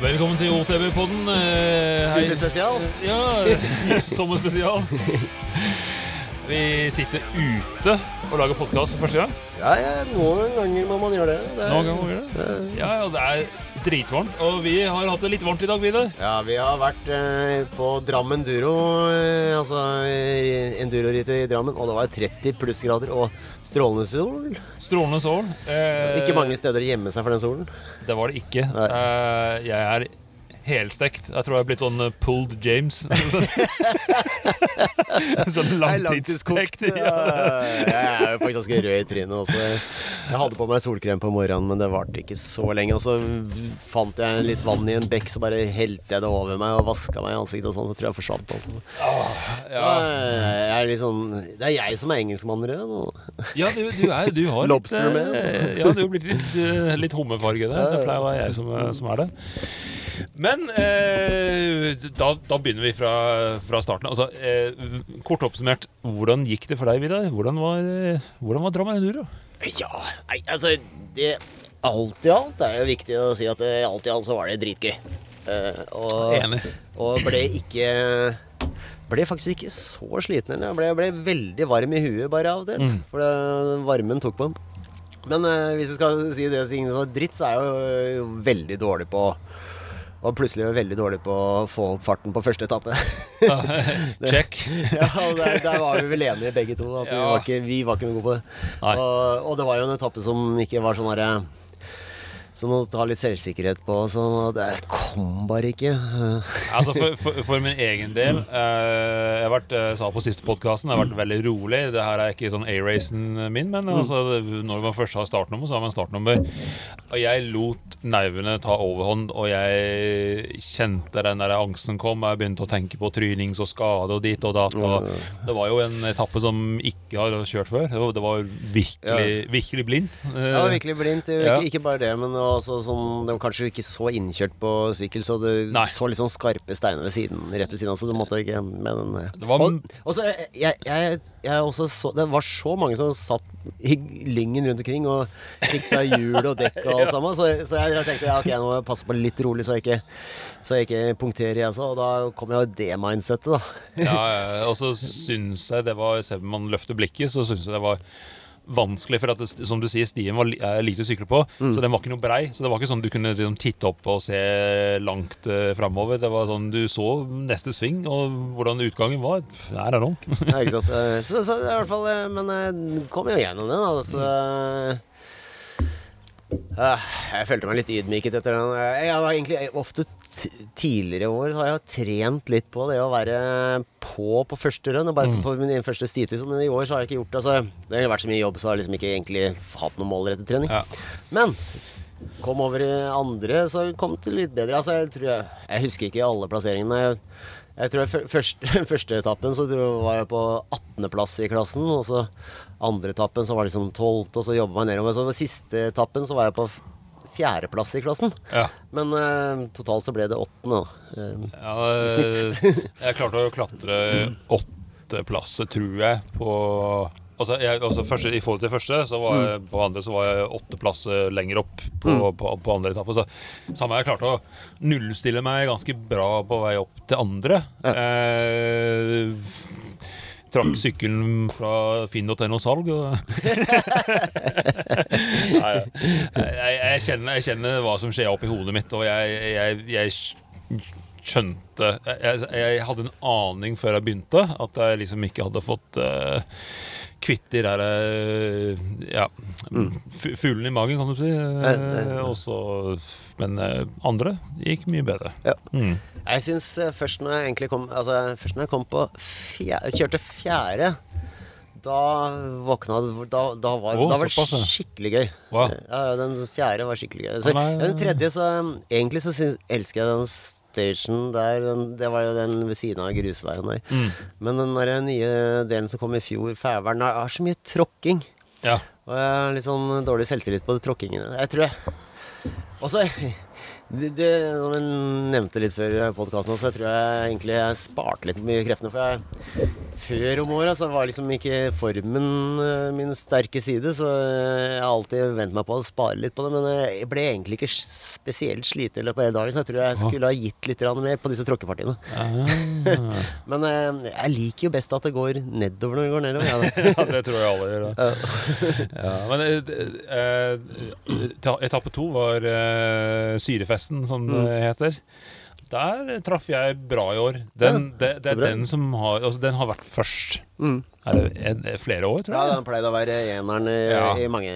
Velkommen til OTB-podden. Sommerspesial. Superspesial. Ja, sommerspesial. Vi sitter ute og lager podkast for første gang. Ja, ja, noen ganger må man gjøre det. det er- Noen ganger må man gjøre det. Ja, ja, det er dritvarmt. Og vi har hatt det litt varmt i dag, Vidar. Ja, vi har vært eh, på Drammen Enduro, eh, altså eh, enduroritt i Drammen, og det var 30 plussgrader og strålende sol. Strålende sol. Eh, Ikke mange steder å gjemme seg for den solen. Det var det ikke. Nei. Eh, jeg er helstekt. Jeg tror jeg er blitt sånn eh, pulled James. sånn langtidsstekt. Ja. Jeg er jo faktisk ganske rød i trynet også. Jeg hadde på meg solkrem på morgenen, men det varte ikke så lenge. Og så fant jeg litt vann i en bekk, så bare helte jeg det over meg og vaska meg i ansiktet og sånn. Så tror jeg forsvant alt. Så Ja, jeg er sånn Det er jeg som er engelskmann rød nå. ja du, du, er, du har Lobster litt, man. eh, Ja, du har blitt litt, eh, litt hummerfarge der. Det pleier å være jeg som, eh, som er det. Men eh, da, da begynner vi fra, fra starten. Altså, eh, kort oppsummert, hvordan gikk det for deg, Vidar? Hvordan var, eh, hvordan var Drammen Enduro? Ja, nei, altså det, Alt i alt er jo viktig å si at eh, alt i alt så var det dritgøy. Eh, og, Enig. og ble ikke Ble faktisk ikke så sliten. eller Jeg ble, ble veldig varm i huet bare av og til. Mm. For det, varmen tok på. Men eh, hvis vi skal si det tingene som var dritt, så er jeg jo, jo veldig dårlig på Og plutselig var veldig dårlig på å få opp farten på første etappe. Check. ja, der, der var vi vel enige begge to. At vi, var ikke, vi var ikke noe gode på det. Og, og det var jo en etappe som ikke var sånn herre Som å ta litt selvsikkerhet på. Sånn, det kom bare ikke. Altså for, for, for min egen del eh, Jeg har vært, eh, sa på siste podkasten, jeg har vært veldig rolig. Det her er ikke sånn A-racen min, men altså, når man først har startnummer, så har man startnummer. Og jeg lot nervene ta overhånd, og jeg kjente den der angsten kom. Jeg begynte å tenke på trynings og skade og dit og datt. Og det var jo en etappe som ikke har kjørt før. Det var- virkelig, ja. virkelig, blindt. Ja, virkelig blindt. Ikke, ikke bare det, men også sånn, det var kanskje ikke så innkjørt på sykkel, så du Nei. så litt sånn skarpe steiner ved siden, rett ved siden av, så du måtte ikke Men Det var- og, så, jeg, jeg, jeg også så Det var så mange som satt i lyngen rundt omkring og fiksa hjul og dekk og alt sammen, så, så jeg tenkte ja, ok, nå må jeg passe på litt rolig, så jeg ikke, så jeg ikke punkterer, jeg også. Og da kom jeg jo i det mindsettet, da. Ja, ja, og så syns jeg det var Selv om man løfter blikket, så syns jeg det var vanskelig. For at som du sier, stien var lite å sykle på, så den var ikke noe brei. Så det var ikke sånn du kunne liksom, titte opp og se langt uh, framover. Det var sånn du så neste sving, og hvordan utgangen var. Der er know. Ja, ikke sant? Eh, Så, så i hvert fall eh, Men jeg kom jo gjennom det, da. Så eh, Jeg følte meg litt ydmyket etter den. Jeg har egentlig ofte Tidligere i år har jeg trent litt på det å være på på første rønn. og Bare på min første stitus, Men i år så har jeg ikke gjort det. Altså, det har vært så mye jobb, så jeg har liksom ikke egentlig hatt noen målrettet trening. Ja. Men kom over i andre, så kom det litt bedre. Altså, jeg, tror jeg, jeg husker ikke alle plasseringene. Jeg, jeg tror jeg, først, første etappen så tror jeg var jeg på 18.-plass i klassen. Og så andre etappen så var det liksom 12., og så jobba jeg nedover. Så på siste etappen så var jeg på fjerdeplass i klassen. Ja. Men uh, totalt så ble det åttende. da. Uh, Ja, I snitt. jeg klarte å klatre Åtteplasset tror jeg, på Altså, jeg, altså første, I forhold til første, så var jeg, på andre så var jeg åtte plasser lenger opp på, på, på andre etappe. Så samme jeg klarte å nullstille meg ganske bra på vei opp til andre. Eh, Trakk sykkelen fra finn.no salg. Og Nei, jeg, jeg, kjenner, jeg kjenner hva som skjer oppi hodet mitt, og jeg, jeg, skjønte jeg hadde en aning før jeg begynte, at jeg liksom ikke hadde fått uh, kvitt de der eh, ja, fu- fuglene i magen, kan du si. Også, men eh, andre gikk mye bedre. Ja. Mm. Jeg syns eh, først når jeg egentlig kom Altså først når jeg kom på fjerde, Kjørte fjerde Da våkna Da, da var, oh, da var det skikkelig gøy. Wow. Ja, ja, den fjerde var skikkelig gøy. Så, Ja, nei, den tredje, så Egentlig så syns, elsker jeg den station der. Den, det var jo den ved siden av grusveien der. Mm. Men den der nye delen som kom i fjor, Fæveren, har så mye tråkking. Ja. Og jeg har litt sånn dårlig selvtillit på de tråkkingene. Jeg tror jeg Og så det, det, Som jeg nevnte litt før podkasten, så jeg tror jeg egentlig jeg sparte litt mye kreftene. For jeg, før om åra så var liksom ikke formen eh, min sterke side, så eh, jeg har alltid vent meg på å spare litt på det. Men eh, jeg ble egentlig ikke spesielt sliten i løpet av hele dagen, så jeg tror jeg skulle ha gitt litt mer på disse tråkkepartiene. Ah. Men jeg liker jo best at det går nedover når det går nedover. Ja. Ja, det tror jeg alle gjør. Da. Ja, men eh, etappe to var eh, Syrefesten, som Mm. det heter. Der traff jeg bra i år. Den, det, det så er den som har Altså, den har vært først. Mm. Er det en, flere år, tror jeg. ja, den pleide å være eneren i, Ja. i mange,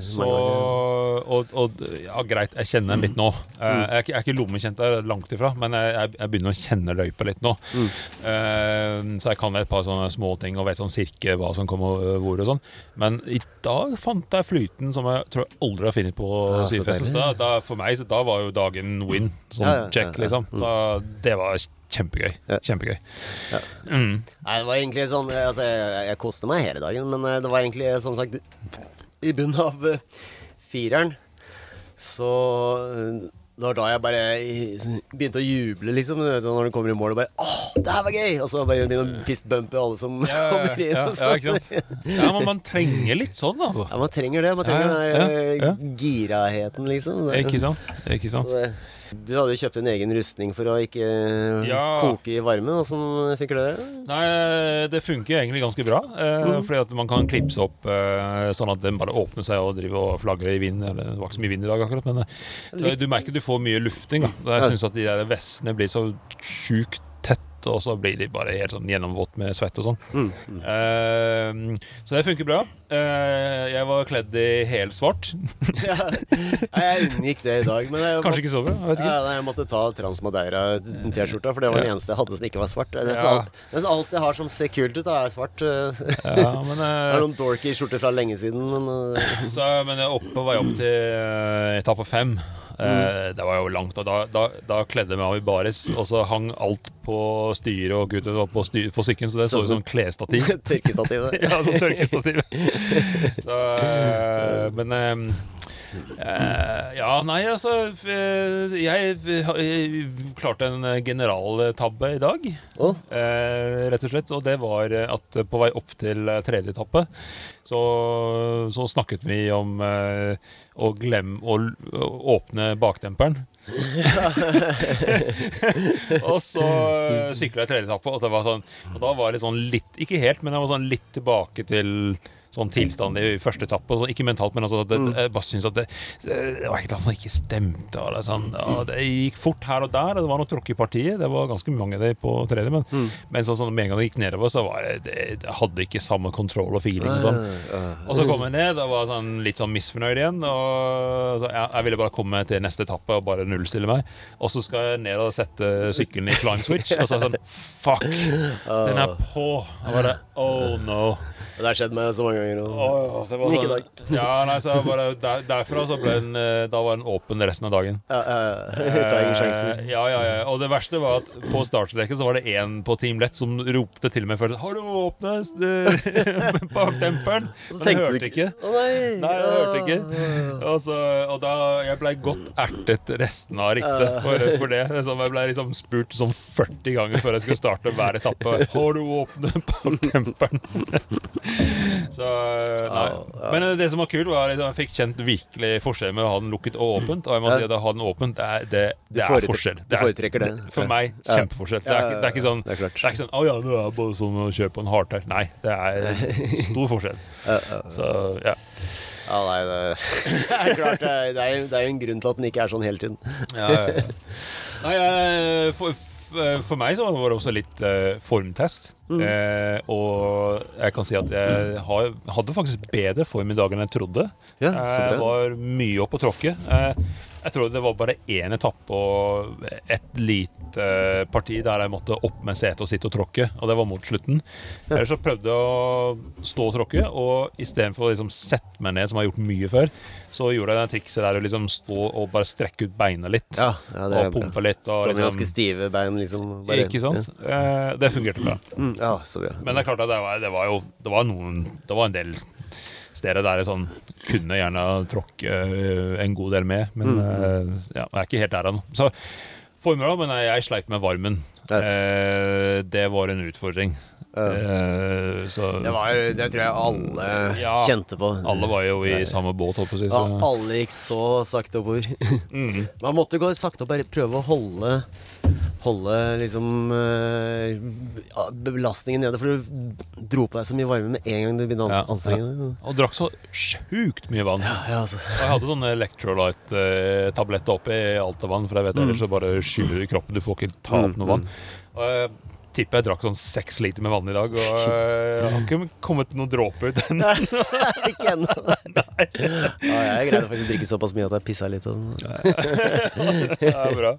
Så, mange år. og, og ja, greit, jeg kjenner den litt nå. Eh, Mm. jeg, er ikke, jeg er ikke lommekjent der, langt ifra, men jeg, jeg, begynner å kjenne løypa litt nå. Mm. Uh, så jeg kan et par sånne småting og vet sånn cirke hva som kommer hvor og sånn. Men i dag fant jeg flyten som jeg tror jeg aldri har funnet på Ja, deilig. da, da, for meg så da var jo dagen win, sånn Ja, check, liksom. Så det var kjempegøy. Ja. Kjempegøy. Ja. Mm. Nei, det var egentlig sånn altså, jeg, jeg koste meg hele dagen, men eh, det var egentlig som sagt I bunnen av uh, fireren så eh, det var da jeg bare begynte å juble, liksom. Når du kommer i mål og bare Åh, det her var gøy! Og så bare begynner å fistbumpe alle som Ja, kommer inn. ja, ja, ikke sant? Ja, men man trenger litt sånn, altså. Ja, man trenger det. Man trenger Ja, ja, den der giraheten, liksom. Det- Ikke sant? Ikke sant? Så Du hadde jo kjøpt en egen rustning for å ikke Ja. koke i varmen. Åssen fikk du det? Nei, det funker egentlig ganske bra. Eh, Mm. Fordi at man kan klipse opp eh, sånn at den bare åpner seg og driver og flagrer i vind. Det var ikke så mye vind i dag, akkurat, men eh, Litt. du merker du får mye lufting. Da Jeg syns at de der vestene blir så sjukt og så blir de bare helt sånn gjennomvått med svett og sånn. Mm. Eh, så det funker bra. Uh, jeg var kledd i helsvart. ja. Jeg unngikk det i dag, men jeg, Kanskje ikke så bra. Jeg. Ja, nei, jeg måtte ta Transmadeira-T-skjorta, for det var den eneste jeg hadde som ikke var svart. Nesten, Ja. alt, nesten alt jeg har som ser kult ut, er svart. Ja, men, eh, er noen dorky skjorter fra lenge siden, men eh, Så, men jeg oppe på vei opp til uh, etappe fem. Eh, det var jo langt, og da, da, da kledde jeg meg av i baris, og så hang alt på styret og gutten var på, styr, på sykkelen, så det så ut som klesstativ. tørkestativ. ja, sånn tørkestativ. så, eh, men eh, eh, Ja, nei, altså eh, Jeg, jeg klarte en generaltabbe i dag. oh. uh, rett og slett. Og det var eh, at på vei opp til eh, tredje etappe, så, så snakket vi om uh, å glemme å åpne bakdemperen. og så uh, sykla jeg tredje etappe, og, det var sånn, og da var det sånn litt Ikke helt, men jeg var sånn litt tilbake til sånn tilstand i første etappe. og så- Ikke mentalt, men altså, det, jeg bare synes at det, det, var et eller annet som ikke stemte. Og det, sånn, ja, det gikk fort her og der, og det var noe tråkk i partiet. Det var ganske mange av dem på tredje, men, men sånn, sånn, med en gang det gikk nedover, så var det, det, hadde ikke samme kontroll og feeling. Og sånn. Og så kom jeg ned og var sånn, litt sånn misfornøyd igjen. Og så, ja, jeg ville bare komme til neste etappe og bare nullstille meg. Og så skal jeg ned og sette sykkelen i climb switch, og så er det sånn Fuck! Den er på! Jeg bare Oh no. det har skjedd meg så mange ganger. Og... Det var Men ikke dag. Ja, nei, så bare, der, derfra så ble den eh, Da var den åpen resten av dagen. Ja, ja, ja. Ta ingen sjanser. Eh, ja, ja, ja. Og det verste var at på startstreken så var det en på Team Lett som ropte til meg først Har du åpnet eh, bakdemperen? Men jeg hørte ikke. Å nei! Nei, jeg hørte ikke. Og, så, og da Jeg blei godt ertet resten av rittet for, for det. som jeg blei liksom spurt sånn 40 ganger før jeg skulle starte hver etappe. Har du åpnet bakdemperen? Så nei. Men det som var kult, var at jeg fikk kjent virkelig forskjell med å ha den lukket og åpent. Og jeg må si at å ha den åpent, det er, det, det er forskjell. Det er. For meg kjempeforskjell. Det er, det er ikke sånn Det er ikke sånn Å ja, nå er det bare sånn å kjøre på en hardtail. Nei, det er stor forskjell. Så ja. Ja, nei, det, er klart. Det er, jo en grunn til at den ikke er sånn hele tiden. Nei, jeg- for, for- for meg så var det også litt uh, formtest. Eh, og jeg kan si at jeg har, hadde faktisk bedre form i dag enn jeg trodde. Ja, jeg var mye oppe å tråkke. Eh, jeg tror det var bare én etappe og et lite eh, parti der jeg måtte opp med setet og sitte og tråkke, og det var mot slutten. Ellers så prøvde jeg å stå og tråkke, og istedenfor å liksom sette meg ned, som jeg har gjort mye før, så gjorde jeg det trikset der å liksom stå og bare strekke ut beina litt. Ja, ja, det og pumpe litt. Og liksom, ganske stive bein, liksom. bare- ikke sant? Eh, det fungerte bra. Mm, ja, så bra. Men det er klart at det var, det var jo Det var noen Det var en del steder der jeg sånn kunne gjerne tråkke øh, en god del med, men Mm. øh, ja, jeg er ikke helt der ennå. Så formula, men jeg, jeg sleit med varmen. Eh, det var en utfordring. Eh, så Det, var, det tror jeg alle Ja. kjente på. alle var jo i samme båt, holdt på å. Ja, alle gikk så sakte oppover. Mm. Man måtte gå sakte og bare prøve å holde Holde liksom eh, belastningen nede, for du dro på deg så mye varme med en gang du begynte å Ja, ans- anstrenge deg. Og drakk så sjukt mye vann. Ja, altså. Jeg hadde sånne electrolyte-tabletter oppi alt av vann, for jeg vet ellers så bare skyller du i kroppen. Du får ikke ta opp noe vann. Og jeg tipper jeg drakk sånn seks liter med vann i dag, og jeg har ikke kommet noen dråpe ut ennå. Ikke ennå. Ja, jeg greide faktisk å drikke såpass mye at jeg pissa litt. Det er bra.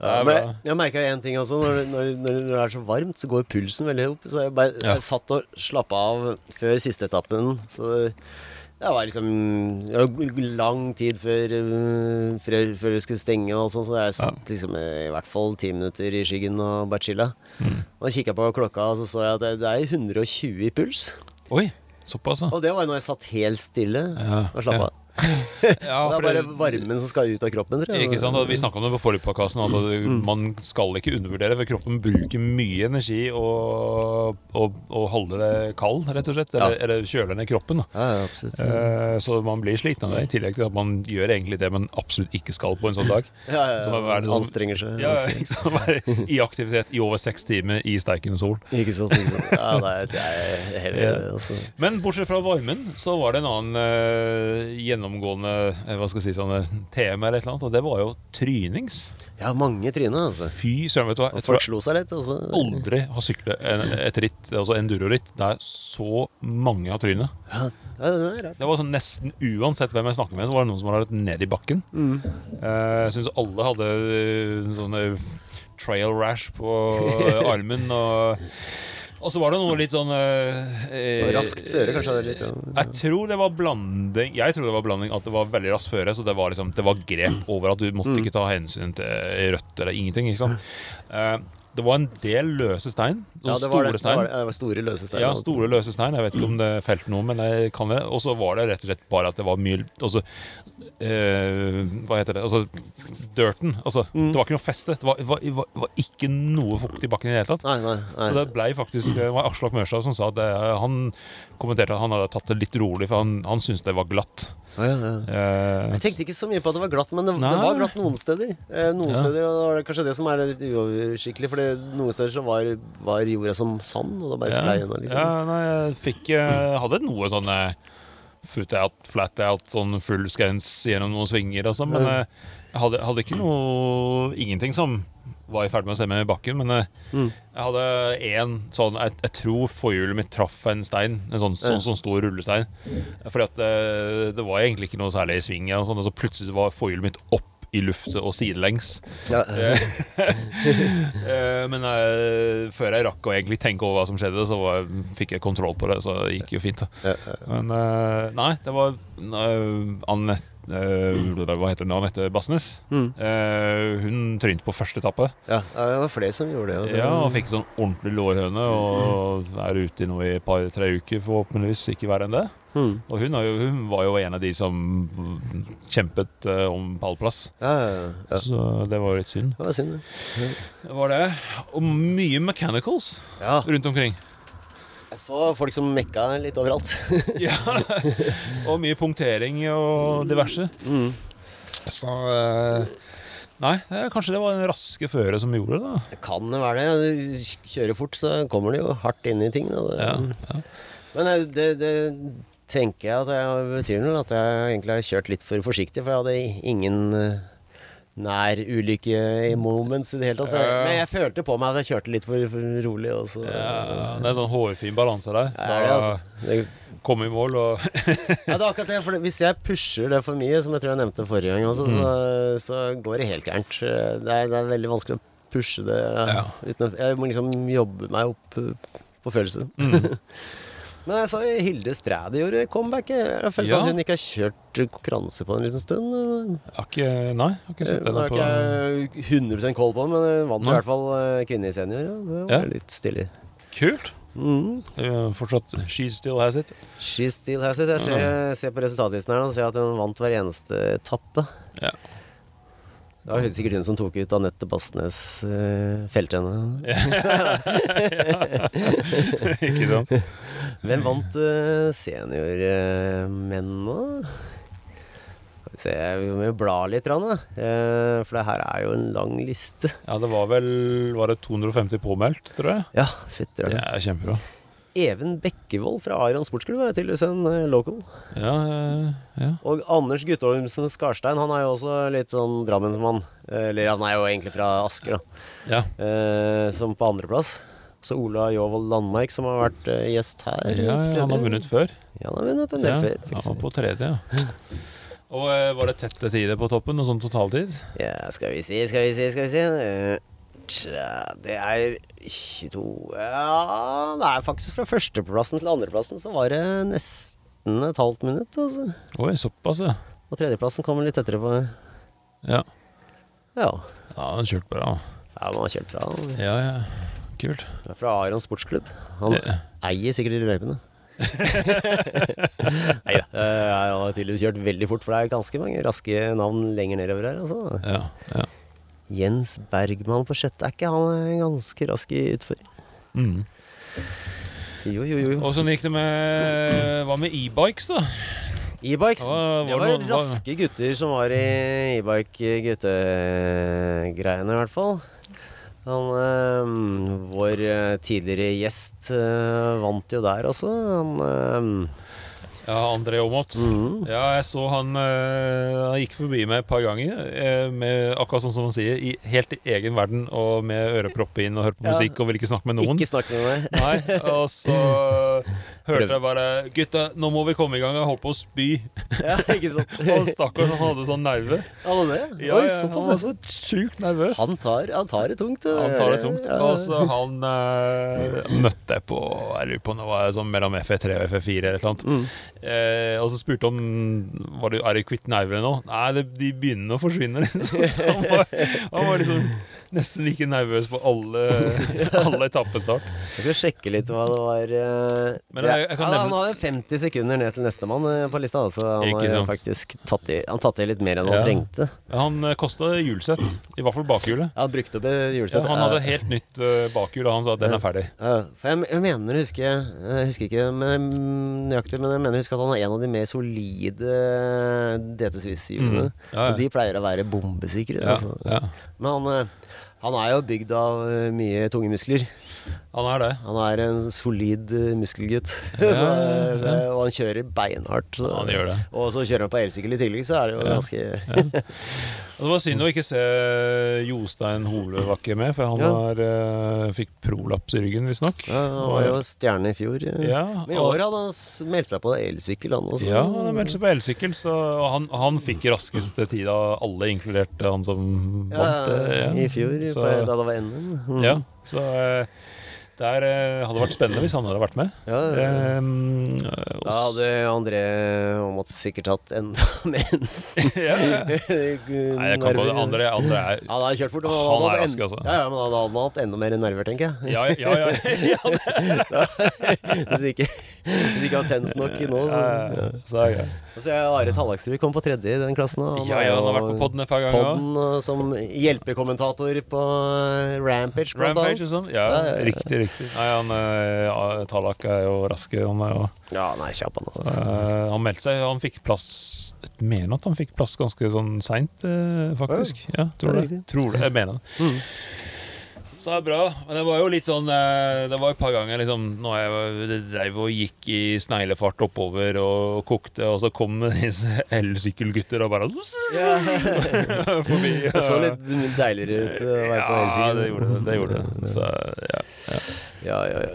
Ja, men jeg, merka én ting også. Når, når, når det er så varmt, så går pulsen veldig opp. Så jeg, bare, Ja. jeg satt og slappa av før siste etappen. Så det var liksom det var lang tid før, øh, før, før det skulle stenge, og sånt, så jeg satt liksom i hvert fall ti minutter i skyggen og bare chilla. Mm. Og kikka på klokka, og så så jeg at det, det er 120 i puls. Oi, såpass. Og det var jo når jeg satt helt stille Ja, og slappa av. ja det for er bare varmen som skal ut av kroppen. Ikke sant? Vi snakka om det på forrige. Altså, Mm. Man skal ikke undervurdere, for kroppen bruker mye energi å, og, og holde det kald, rett og slett. Eller, Ja. eller kjøle ned kroppen. Ja, ja, absolutt. Eh, så man blir sliten av det, i tillegg til at man gjør egentlig det man absolutt ikke skal på en sånn dag. Ja, ja, ja. sånn- Anstrenger seg. Ja, liksom, I aktivitet i over seks timer i steikende sol. Ikke sant, ikke sant. Ja, det er, det er heavy, Ja. altså. Men bortsett fra varmen, så var det en annen eh, gjennomgående eh, hva skal jeg si, sånne tema, eller et eller annet, og det var jo trynings. Ja, mange tryner, altså. Fy søren, vet du hva. Jeg folk slo seg litt, altså. aldri har syklet et ritt, altså enduro-ritt, der så mange har trynet. Ja, det rart. Det var sånn nesten uansett hvem jeg snakker med, så var det noen som hadde vært ned i bakken. Mm. Jeg syns alle hadde eh, sånne trail rash på eh, armen. Og, og så var det noe litt sånn eh, raskt føre, kanskje. litt, ja. Jeg tror det var blanding Jeg tror det var blanding at det var veldig raskt føre, så det var, liksom, det var grep over at du måtte Mm. ikke ta hensyn til rødt eller ingenting. Ikke sant? Eh, det var en del løse stein. Ja, det var store Det stein. var, det. det var store løse steiner. Ja, store løse stein. Jeg vet ikke om det felte noe, men jeg kan det. Og så var det rett og slett bare at det var mye også, eh, Hva heter det? Altså dirten. Altså, Mm. Det var ikke noe feste. Det var, var, var, var ikke noe fukt i bakken i det hele tatt. Nei, nei, nei. Så det ble faktisk Det var Aslak Mørstad som sa at det, han kommenterte at han hadde tatt det litt rolig, for han, han syntes det var glatt. Ja, ja, ja. Eh, Jeg tenkte ikke så mye på at det var glatt, men det, det var glatt noen steder. Eh, noen steder var det kanskje det som er litt uoversiktlig, for noen steder så var, var jorda som sand, og da bare sklei unna, liksom. Ja, nei, jeg fikk jeg Hadde noe sånn eh, foot out, flat out, sånn full skrens gjennom noen svinger og sånn, men eh, jeg hadde, hadde ikke noe Ingenting som var i ferd med å se meg i bakken, men eh, Mm. jeg hadde én sånn Jeg, jeg tror forhjulet mitt traff en stein, en sånn, sånn, sånn stor rullestein. Fordi at det, det var egentlig ikke noe særlig i sving, og, sånn, og så plutselig var forhjulet mitt opp i luft og sidelengs. Ja, Eh, Men eh, før jeg rakk å egentlig tenke over hva som skjedde, så var, fikk jeg kontroll på det, så det gikk jo fint. da. Men eh, nei, det var uh, Anette Hva heter hun? Anette Bassnes. Mm. Eh, hun trynte på første etappe. ja, det var flere som gjorde det. Også. Ja, og fikk sånn ordentlig lårhøne og er ute i noe i et par-tre uker, forhåpentligvis ikke verre enn det. Mm. Og hun, har jo, hun var jo en av de som kjempet uh, om pallplass, Ja, ja, ja, så det var jo litt synd. Det var synd, det. Var det. Og mye mechanicals rundt omkring. Jeg så folk som mekka litt overalt. Ja. og mye punktering og diverse. Mm. Så eh, Nei, kanskje det var en raske føret som gjorde det, da. Det kan det være det. Du kjører fort, så kommer de jo hardt inn i ting. Da. Ja, ja. Men eh, det, det tenker jeg at jeg betyr noe, at jeg egentlig har kjørt litt for forsiktig, for jeg hadde ingen eh, nær ulykke-moments i det hele tatt. Altså. men jeg følte på meg at jeg kjørte litt for, for rolig. Og så, Ja, det er en sånn hårfin balanse der. Det er det, altså. kom i mål og ja, det er akkurat det. For hvis jeg pusher det for mye, som jeg tror jeg nevnte forrige gang også, så, så går det helt gærent. Det er, det er veldig vanskelig å pushe det Ja. uten Jeg må liksom jobbe meg opp uh, på følelsen. Mm. Men jeg sa Hilde Stræde gjorde comeback. Jeg føler Ja. at hun ikke har kjørt konkurranse på en liten stund. Har ikke Nei, har ikke sett henne på ikke jeg 100 koll på, men hun vant Nei. i hvert fall eh, kvinne i senior. Ja. Det var Ja. litt stilig. Kult. Mm. Fortsatt She Still Has It. She still has it. Jeg ser, ser på resultatlisten her og ser at hun vant hver eneste etappe. Ja. Det var helt sikkert hun som tok ut Anette Bastnes uh, feltrenne. Ikke sant? Hvem vant uh, seniormenn nå? Skal vi se, vi må jo bla litt, rann, da. Eh, for det her er jo en lang liste. Ja, det var vel Var det 250 påmeldt, tror jeg? Ja, fytter Det det. er kjempebra. Even Bekkevold fra Aron sportsklubb er tydeligvis en eh, local. Ja, eh, ja. Og Anders Guttormsen Skarstein, han er jo også litt sånn Drammensmann. Eller han er jo egentlig fra Asker, da. ja. Eh, som på andreplass. Så Ola Jovold Landmark, som har vært eh, gjest her. ja, han har vunnet før. Ja, han har vunnet en del Ja, før. han var på tredje, ja. Og eh, var det tette tider på toppen? Noe sånn totaltid? Ja, skal vi si, skal vi si, skal vi si. Eh, Det er 22 Ja, det er faktisk fra førsteplassen til andreplassen så var det nesten et halvt minutt, altså. Oi, såpass, ja. Og tredjeplassen kommer litt etterpå. Ja, Ja. ja han kjørte bra. ja man har kjørt bra. Ja, ja. Kult. Det er Fra Aron sportsklubb. Han Ja. eier sikkert de løypene. Nei da. Jeg har tydeligvis kjørt veldig fort, for det er ganske mange raske navn lenger nedover her. Altså. Ja, ja. Jens Bergman på sjette, er ikke han ganske rask i utfor? Mm. Jo, jo, jo. Åssen gikk det med Hva med e-bikes, da? E-bikes. Det var det raske gutter som var i e-bike guttegreiene, i hvert fall. Han, øh, vår eh, tidligere gjest øh, vant jo der også. Han Ja, André Aamodt. mm, Ja, jeg så han eh, Han gikk forbi meg et par ganger, eh, med, akkurat sånn som han sier, i helt i egen verden og med ørepropp inn og hørte på musikk og vil ikke snakke med noen. Ikke snakke med meg. Nei, Og så hørte jeg bare 'Gutta, nå må vi komme i gang.' Jeg holdt på å spy. Ja, ikke sant? Og stakkars, han hadde sånn nerve. Er det? Ja, Oi, ja, han var så sjukt nervøs. Han tar, han tar det tungt. det Han tar det tungt. Ja. Og så han eh, møtte jeg på Jeg lurer på om det var sånn mellom FE3 og FE4 eller noe. eller. Mm. Eh, og så spurte om var det, Er du kvitt nervene nå. Nei, det, de begynner å forsvinne. Liksom. Så han var, han var liksom nesten like nervøs på alle, alle etappestart. Jeg skal sjekke litt hva det var eh, Men jeg- jeg kan ja, han hadde 50 sekunder ned til nestemann eh, på lista, så han Ikke har sant. faktisk tatt i, han tatt i litt mer enn Ja. han trengte. Han uh, kosta hjulsett. I hvert fall bakhjulet. Ja, han brukte opp hjulsett. Ja, han hadde helt nytt eh, bakhjul, og han sa at den er ferdig. Ja, for jeg, jeg mener, husker jeg, jeg husker ikke men, nøyaktig, men jeg mener jeg husker at han er en av de mer solide DT Swiss-hjulene. Mm. Ja, ja. De pleier å være bombesikre. Ja, Altså. ja. Men han, eh, han er jo bygd av eh, mye tunge muskler. Han er det. Han er en solid eh, muskelgutt. Ja, så, ja, ja. eh, Og han kjører beinhardt. Så, Han gjør det. Og så kjører han på elsykkel i tillegg, så er det jo Ja. ganske det var synd å ikke se Jostein Holevakke med, for han Ja. var, eh, fikk prolaps i ryggen, visstnok. ja, Han var jo stjerne i fjor. eh. Ja, Men i år hadde han meldt seg på elsykkel, han også. Ja, han meldte seg på elsykkel, så han, han fikk raskeste tid av alle, inkludert han som Ja, vant. eh, I fjor, Så- på, da det var NM. Mm. Ja, så eh, der eh, hadde vært spennende hvis han hadde vært med. Ja, ja, ja. Um, Da hadde André måtte sikkert hatt enda mer det. Andre, andre er Ja, han har kjørt fort. Han, Han er rask, altså. Ja, ja, men han hadde hatt enda mer nerver, tenker jeg. Ja, ja, ja. ja, Hvis ikke, hvis ikke har tens nok nå, så ja. Så er det. Og så er Are Tallaksrud kom på tredje i den klassen. og Ja, ja, han har vært på podden et par ganger. podden som hjelpekommentator på Rampage, blant Rampage annet. sånn? Ja, riktig, riktig. Nei, han, eh, ja, Tallak er jo rask. Han, er jo, Ja, nei, kjapp han, altså. eh, han meldte seg, han fikk plass Jeg mener at han fikk plass ganske sånn seint, eh, faktisk. Ja, tror det. Tror det. Jeg mener det. Mm. Så det er bra. Men det var jo litt sånn eh, Det var et par ganger liksom Når jeg var- dreiv og gikk i sneglefart oppover og kokte, og så kom disse elsykkelgutter og bare forbi. Det så litt deiligere ut å være på Ja, det gjorde det. det, gjorde det. Så, ja. Ja, ja, ja.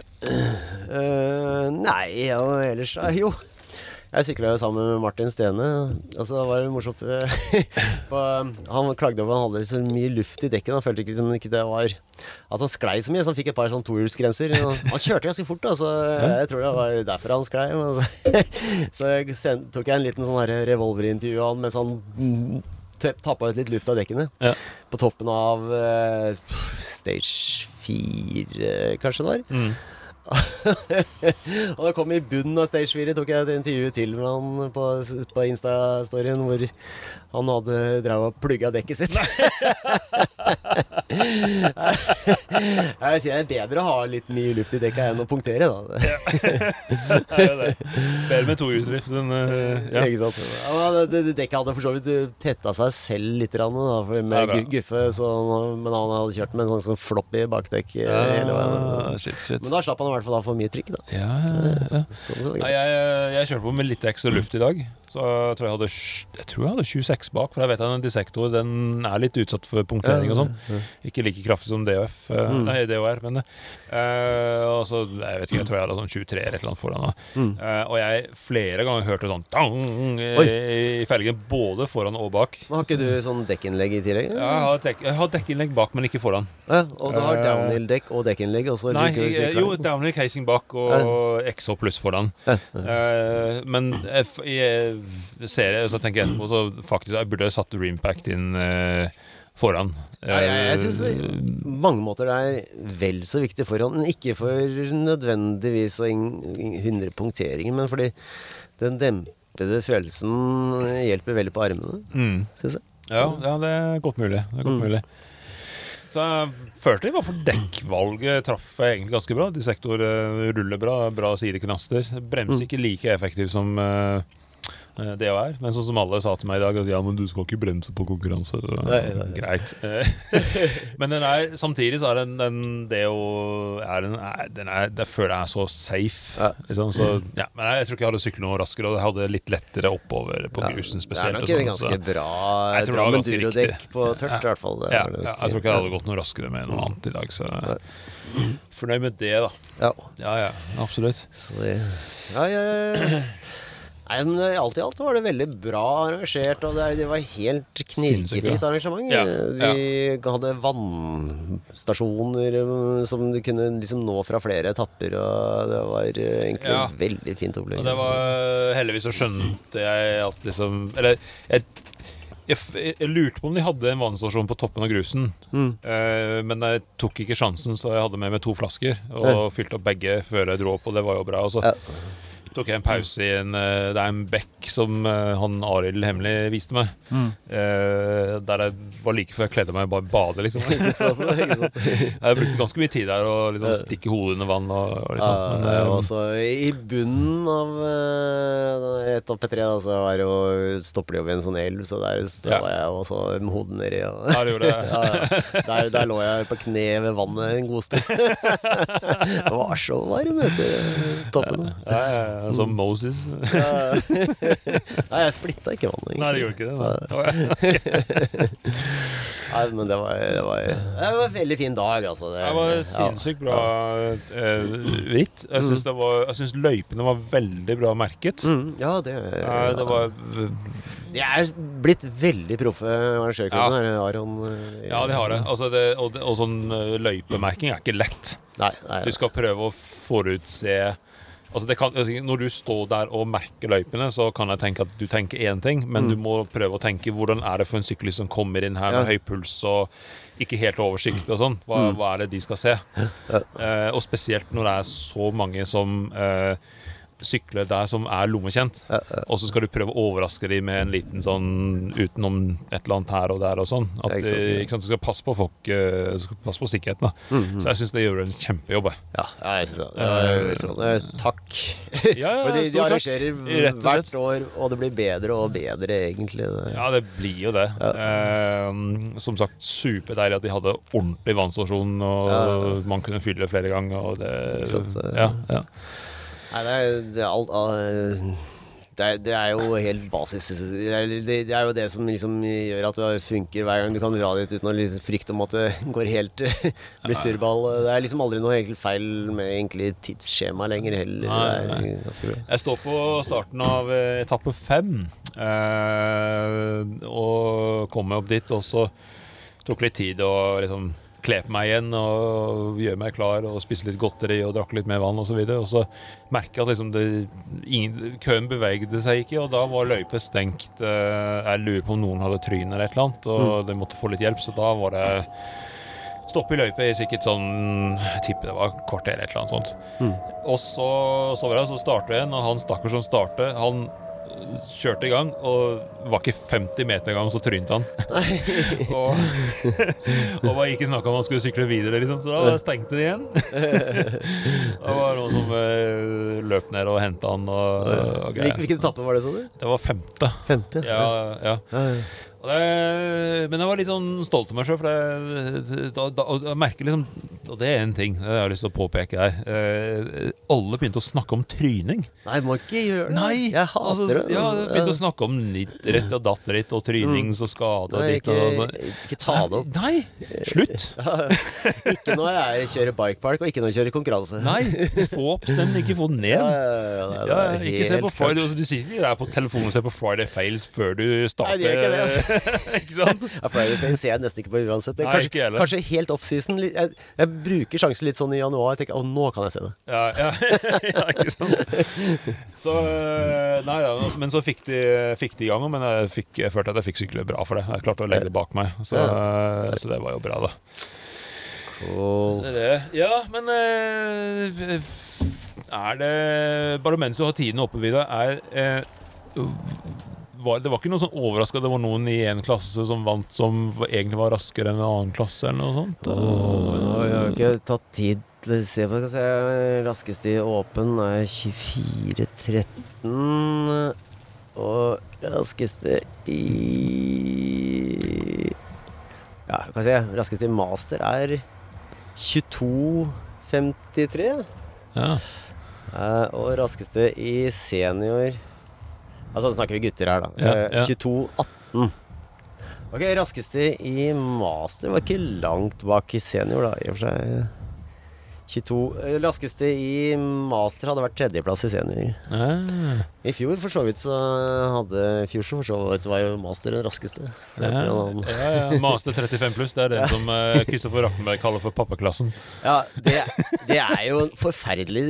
Uh, nei, ja, ellers eh, Jo. Jeg sykla jo sammen med Martin Stene, og så var det morsomt eh, Han klagde over at han hadde så mye luft i dekken. Han følte ikke, liksom, ikke det var At han sklei så mye, så han fikk et par sånn tohjulsgrenser. Han kjørte ganske fort, da, så jeg tror det var derfor han sklei. men Så, jeg sen- tok jeg en liten sånn revolverintervju av han mens han mm, tappa ut litt luft av dekkene. Ja. På toppen av uh, stage fire, kanskje det var. Mm. Og da kom i bunnen av stage 4, tok jeg et intervju til med han på, på Insta-storyen hvor han hadde drevet og plugga dekket sitt. jeg vil si det er bedre å ha litt mye luft i dekka enn å punktere, da. Det er det. Bedre med tohjulsdrift enn eh, ja. Ikke sant? Ja, dekket hadde for så vidt tetta seg selv litt, rann, da, med Ja, Guffe, så, men han hadde kjørt med en sånn, sånn floppy bakdekk ja, hele veien. Shit, shit. Men da slapp han i hvert fall av for mye trykk, da. Ja, ja, ja. Sånn, så greit. jeg, jeg kjørte på med litt ekstra luft i dag. Så jeg tror jeg hadde, jeg tror jeg hadde 26 bak. For jeg vet at en dissektor den er litt utsatt for punktering og sånn. Ikke like kraftig som DOF, eh, Mm. nei, DOR, men uh, og så, Jeg vet ikke, jeg tror jeg hadde sånn 23 eller et eller annet foran. Mm. Uh, og jeg flere ganger hørte sånn tang, Oi. i felgen, både foran og bak. Men har ikke du sånn dekkinnlegg i tillegg? Ja, jeg har, dek, jeg har dekkinnlegg bak, men ikke foran. Ja, og du har uh, downhill-dekk og dekkinnlegg? og Nei, jo, downhill casing bak og XH pluss foran. Men jeg, f- jeg ser det, så tenker jeg etterpå så faktisk jeg burde satt Rimpact inn eh, foran. Ja, jeg, jeg syns på mange måter det er vel så viktig foran, men ikke for nødvendigvis å hindre punkteringer, men fordi den dempede følelsen hjelper veldig på armene, mm. syns jeg. ja, ja, det er godt mulig. Det er godt Mm. mulig. Så jeg følte hvert fall dekkvalget traff jeg egentlig ganske bra. Dissektor eh, ruller bra, bra sideknaster. Bremser Mm. ikke like effektivt som eh, eh, det å er. Men sånn som alle sa til meg i dag, at ja, men du skal ikke bremse på konkurranse. Nei, nei, nei. Greit. Eh, men den er, samtidig så er den, den det å er den, den er, Det føler jeg er så safe. Ja. Liksom, så, ja, men jeg, jeg tror ikke jeg hadde syklet noe raskere, og jeg hadde litt lettere oppover på Ja, grusen Det er nok og sånn, ganske bra Jeg tror Drammen durodekk på tørt, i hvert fall. Det ja, jeg tror ikke jeg hadde gått noe raskere med noe annet i dag, så jeg fornøyd med det, da. Ja, Ja, ja, absolutt. så det Ja, ja, ja. Nei, men Alt i alt var det veldig bra arrangert, og det, det var helt knirkefritt arrangement. Ja, De hadde vannstasjoner um, som du kunne liksom nå fra flere etapper, og det var uh, egentlig Ja. veldig fint opplegg. Og det var heldigvis så skjønte jeg at liksom Eller jeg, jeg, jeg lurte på om de hadde en vannstasjon på toppen av grusen. Mm. Eh, men jeg tok ikke sjansen, så jeg hadde med meg to flasker. Og Ja. fylte opp begge før jeg dro opp, og det var jo bra. Og så Ja. Tok jeg en pause i en eh, Det er en bekk som eh, han Arild Hemmelig viste meg. Mm. der jeg var like før jeg kledde meg i bare bade, liksom. Jeg brukte ganske mye tid der å liksom stikke hodet under vann. Og, og liksom. Ja, Men, ja, eh, og så I bunnen av uh, det, da, så er det jo, stopper det jo ved en sånn elv, så der Ja. var jeg også med hodet nedi. Og, Ja, det jeg. ja, ja. Der, der lå jeg på kne ved vannet en god stund. det var så varm etter toppen. ja, ja, ja, som Moses. Nei, jeg splitta ikke vannet. Nei, det gjorde ikke det. Nei. Nei, men det var, det, var, det var en veldig fin dag, altså. Det, Det var ja. sinnssykt bra eh, ritt. Jeg syns, det jeg syns løypene var veldig bra merket. Mm, ja, det, ja, det var De er blitt veldig proffe arrangørklubben Ja. Aron. eh, Ja, de har det. Altså det og, og sånn eh, løypemerking er ikke lett. Nei, nei, Du skal prøve å forutse Altså det kan, altså Når du står der og merker løypene, så kan jeg tenke at du tenker én ting, men du må prøve å tenke hvordan er det for en syklist som kommer inn her med Ja. høy puls og ikke helt oversikt og sånn. Hva, hva er det de skal se? Eh, og spesielt når det er så mange som eh, sykler der som er lommekjent. Ja, ja. Og så skal du prøve å overraske dem med en liten sånn utenom et eller annet her og der og sånn. At Ja, ikke sant, ja. ikke sant, Du skal passe på folk eh, Du skal passe på sikkerheten. da Så jeg syns det gjør en kjempejobb. Ja, ja, jeg synes det. Eh, Takk. Ja, ja, For de, takk. arrangerer slett. hvert år, og det blir bedre og bedre, egentlig. Ja, det blir jo det. Eh, som sagt, superdeilig at de hadde ordentlig vannstasjon, og Ja. man kunne fylle flere ganger. Og det, Ikke sant, ja, ja. Nei, det er, det er alt uh, det er, det er jo helt basis. Det er, det, det er jo det som liksom gjør at det funker hver gang du kan dra dit uten å liksom frykte om at det går helt blir surrball. Det er liksom aldri noe egentlig feil med egentlig tidsskjema lenger heller. Nei, bra. Jeg står på starten av eh, etappe fem eh, og kom meg opp dit. Og så tok litt tid å liksom kle på meg igjen og gjøre meg klar og spise litt godteri og drakk litt mer vann osv. Og, så og så merker jeg at liksom det, ingen, køen bevegde seg ikke, og da var løypa stengt. eh, Jeg lurer på om noen hadde tryn eller et eller annet, og de måtte få litt hjelp, så da var det stopp i løypa i sikkert sånn Jeg tipper det var et kvarter eller et eller annet sånt. Og så så vi det, så starter en, og han stakkars som starter, han kjørte i gang, og var ikke 50 meter i gang, så trynte han. og, og var ikke snakk om han skulle sykle videre, liksom, så da stengte de igjen. det var noen som øh, løp ned og henta han og, og Hvilken etappe var det, sa du? Det var femte. Femte? Ja, ja. Det, men jeg var litt sånn stolt av meg sjøl, for det, det, da, da, jeg merker liksom Og det er en ting det har jeg lyst til å påpeke her. Eh, alle begynte å snakke om tryning. Nei, må ikke gjøre det. Nei! Jeg hater altså, det. Ja, begynte å snakke om nitt rett og datt rett og trynings og skade Nei, ditt og ikke, altså. ikke ta det opp. Nei! Slutt! Ikke når jeg kjører bikepark, og ikke når jeg kjører konkurranse. Nei! Få opp stemmen, ikke få den ned. Ja, ja, ikke se på Friday altså, Du sitter ikke der på telefonen og ser på Friday Fails før du starter. Nei, det gjør ikke det, altså. ikke sant? Ja, for ser jeg nesten ikke på uansett. Nei, Kanskje, ikke kanskje helt off-season. Jeg, jeg bruker sjansen litt sånn i januar. Jeg tenker, å, nå kan jeg se det. Ja, ja, ja, ikke sant. Så, øh, nei, ja, altså, men så fikk de, fikk de i gang, men jeg, fikk, jeg følte at jeg fikk sykle bra for det. Jeg klarte å legge det bak meg, så, øh, så det var jo bra, da. Cool. Ja, men øh, er det Bare mens du har tiden oppe, Vidar, er øh, var, Det var ikke noe sånn overraska det var noen i en klasse som vant, som egentlig var raskere enn en annen klasse, eller noe sånt? Åh, jeg har ikke tatt tid til å se på Skal vi se Raskest i åpen er 24.13. Og raskeste i Ja, hva kan jeg si? Raskeste i master er 22.53. Ja. Eh, og raskeste i senior Altså snakker vi gutter her, da. Ja, ja. 22-18. Ok, raskeste i master var ikke langt bak i senior, da, i og for seg. 22 eh, Raskeste i master hadde vært tredjeplass i senior. Ah, I fjor for så vidt så hadde Fusion for så vidt var jo master den raskeste. Ja, ja, ja. Master 35 pluss, det er den som Kristoffer Rappenberg kaller for pappaklassen. Ja, det, det er jo en forferdelig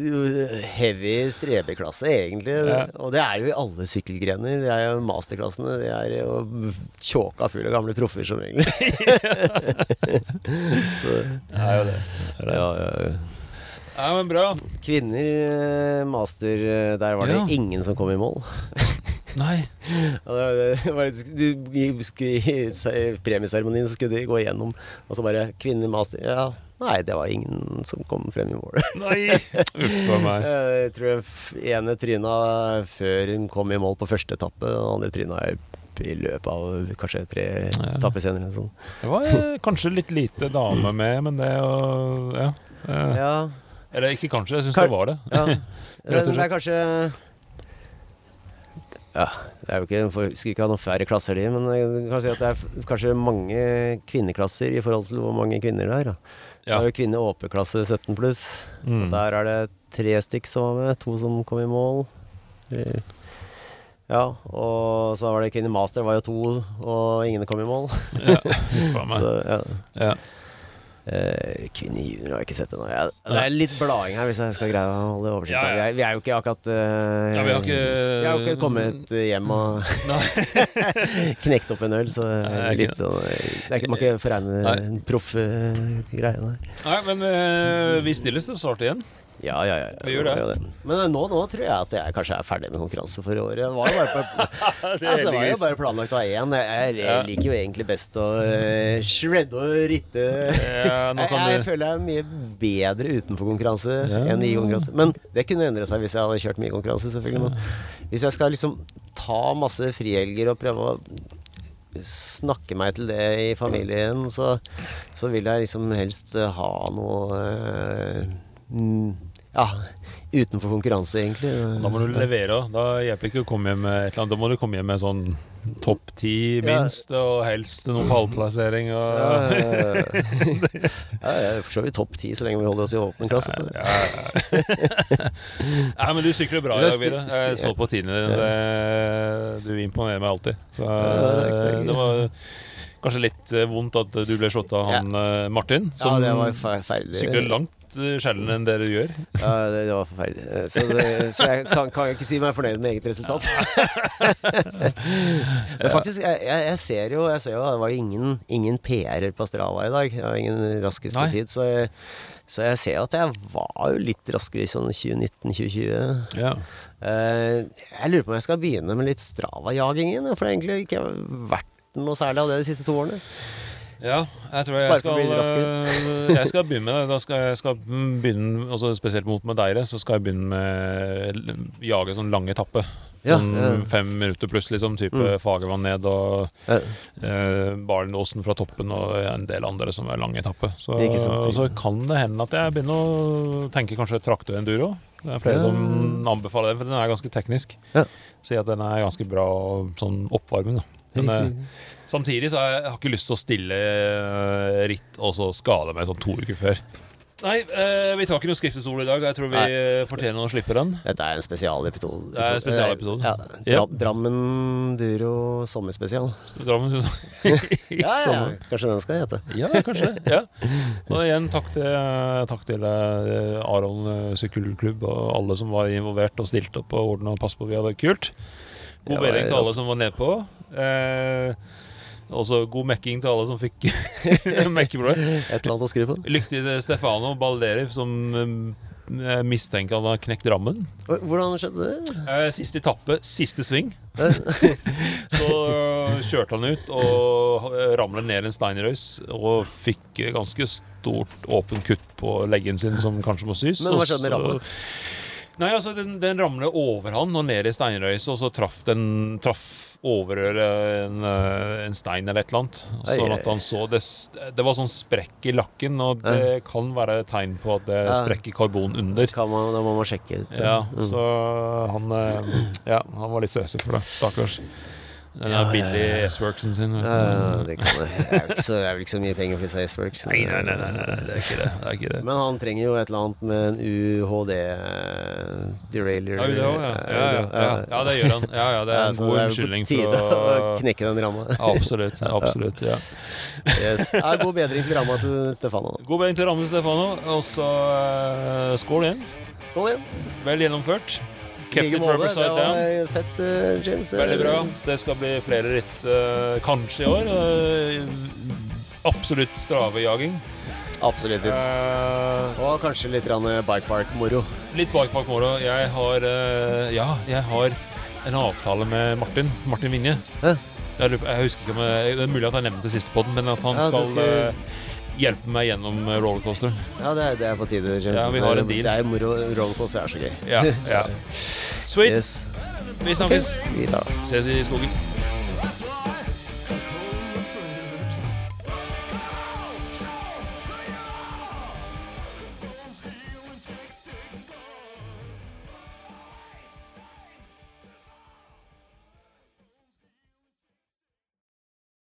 uh, heavy strebeklasse, egentlig. Ja. Og det er jo i alle sykkelgrener. Det er jo masterklassene. Det er jo tjåka full av gamle proffer, som regel. Så, Det er jo det. det, er det. ja, ja, ja. Men bra. Kvinner eh, master, eh, der var det Ja. ingen som kom i mål. Nei. I- premieseremonien så skulle de gå igjennom, og så bare 'Kvinner master'. Ja, nei, det var ingen som kom frem i mål. Nei. Uff a meg. Jeg tror ene tryna før hun kom i mål på første etappe, og andre tryna i i løpet av kanskje tre Ja. etapper senere. Sånn. Det var eh, kanskje litt lite dame med, men det å Ja. Eh, Ja, Eller ikke kanskje, jeg syns det var det. ja. Rett og Det er kanskje Ja, det er jo ikke for, Skulle ikke ha noen færre klasser, de, men jeg kan si at det er kanskje mange kvinneklasser i forhold til hvor mange kvinner det er. Da. Det er jo kvinne åpe-klasse 17 pluss. Mm. Der er det tre stykk som var med, to som kom i mål. Eh, Ja, og så var det kvinne master, var jo to, og ingen kom i mål. Ja. Så, ja. Ja. Uh, kvinne junior har jeg ikke sett ennå. Det er litt blading her, hvis jeg skal greie å holde oversikt. Ja, ja. Vi, er, jo ikke akkurat uh, Ja, vi har ikke vi har ikke kommet hjem og knekt opp en øl, så Nei, litt sånn Man kan ikke foregne en proff greie. Nei, men eh, vi stilles til start igjen. Ja, ja, ja. Vi gjør det. Men eh, nå, nå tror jeg at jeg kanskje er ferdig med konkurranse for året. Det var jo bare, altså, var jo bare planlagt av én. Jeg, jeg, liker jo egentlig best å uh, shredde og rippe. Ja, jeg, jeg føler jeg er mye bedre utenfor konkurranse Ja. enn i konkurranse. Men det kunne endre seg hvis jeg hadde kjørt mye konkurranse, selvfølgelig. Men hvis jeg skal liksom ta masse frihelger og prøve å snakke meg til det i familien, så, så vil jeg liksom helst eh, ha noe eh, mm, Ja, utenfor konkurranse, egentlig. Da må du levere. Da hjelper ikke å komme hjem med et eller annet. Da må du komme hjem med sånn topp ti minst, og helst noen pallplassering og Ja, ja, ja. ja, for så vidt topp ti så lenge vi holder oss i åpen klasse. Ja, ja. Nei, men du sykler bra i dag, Vidar. Jeg så på tidene dine. Du imponerer meg alltid. Så det var kanskje litt eh, vondt at du ble slått av han eh, Martin, som ja, sykler langt litt eh, sjelden enn det du gjør. Ja, det, det var forferdelig. Eh, Så, det, så jeg kan, kan jeg ikke si meg fornøyd med eget resultat. Men faktisk, jeg, jeg, ser jo Jeg ser jo det var ingen, ingen PR-er på Strava i dag. Det var ingen raskeste Nei. tid. Så jeg, så jeg ser jo at jeg var jo litt raskere i sånn 2019-2020. Ja. Eh, jeg lurer på om jeg skal begynne med litt Strava-jaging igjen. For det har egentlig ikke vært noe særlig av det de siste to årene. Ja, jeg tror jeg skal, øh, jeg skal begynne med det. Da skal jeg skal begynne, også Spesielt mot Madeira, så skal jeg begynne med jage sånn lang etappe. Ja, sånn ja. fem minutter pluss, liksom. Type Mm. Fagervann ned og ja. eh, Barenåsen fra toppen og en del andre som er lang etappe. Så, sant. så kan det hende at jeg begynner å tenke kanskje traktor enduro. Det er flere Ja. som anbefaler den, for den er ganske teknisk. Ja. Sier at den er ganske bra sånn oppvarming. da den er, Samtidig så har jeg, jeg har ikke lyst til å stille eh, ritt og så skade meg sånn to uker før. Nei, eh, vi tar ikke noe skriftesol i dag. Jeg tror vi Nei. eh, fortjener å slippe den. Dette er en spesialepisode. Det er en spesialepisode. Ja, Ja. Dra Drammen Duro sommerspesial. Drammen Ja, ja, Sommer. Kanskje den skal hete. Ja, kanskje det. Ja. Og igjen takk til, takk til eh, Aron eh, sykkelklubb og alle som var involvert og stilte opp og ordna og passet på vi hadde det kult. God bedring til alle som var nedpå. Eh, også god mekking til alle som fikk mekkeblod. Et eller annet å skrive på. Til Stefano Balderi, som eh, mistenker han har knekt rammen. Hvordan skjedde det? Eh, siste etappe, siste sving. Eh, Så øh, kjørte han ut og ramlet ned en steinrøys og fikk ganske stort åpen kutt på leggen sin som kanskje må sys. Men hva skjedde med rammen? Nei, altså Den, den ramlet over han og ned i steinrøyset, og så traff den traff overrøret en, øh, en stein eller et eller annet. Sånn at han så det, det var sånn sprekk i lakken, og det kan være tegn på at det er Ja. sprekk i karbon under. Kan man, da må man sjekke ut. Ja, Mm. så han øh, Ja, han var litt stresset for det. Stakkars. Den Ja, billige. S-worksen sin. vet. Ja, det kan jeg. Det er så, det er vel ikke så mye penger for disse S-Works. Nei, nei, nei, nei, nei, det er ikke det. det, er ikke det. Men han trenger jo et eller annet med en UHD derailer. Ja, ja. Ja, ja, det gjør han. Ja, ja, det er en god unnskyldning for å knekke den ramma. Absolutt. absolutt, ja Yes. Ja, god bedring til ramma til Stefano. God bedring til Ramme Stefano. Og så eh, skål igjen. Skål igjen. Vel gjennomført. Kept it rubber Det side down. var fett, eh, James. Veldig bra. Det skal bli flere ritt eh, kanskje i år. Eh, absolutt stravejaging. Absolutt. Uh, Og kanskje litt grann bike park-moro. litt bikepark-moro. Jeg har uh, Ja, jeg har en avtale med Martin. Martin Vinje. Hæ? Jeg, lurer jeg husker ikke om jeg, Det er mulig at jeg nevnte det siste den, men at han Ja, skal, skal- eh, hjelpe meg gjennom rollercoaster. Ja, det er, det er på tide. Ja, vi har en deal. Det er moro. Rollercoaster er så gøy. Ja, ja. Sweet. Yes. Vi snakkes. Vi tar oss. Ses i skogen.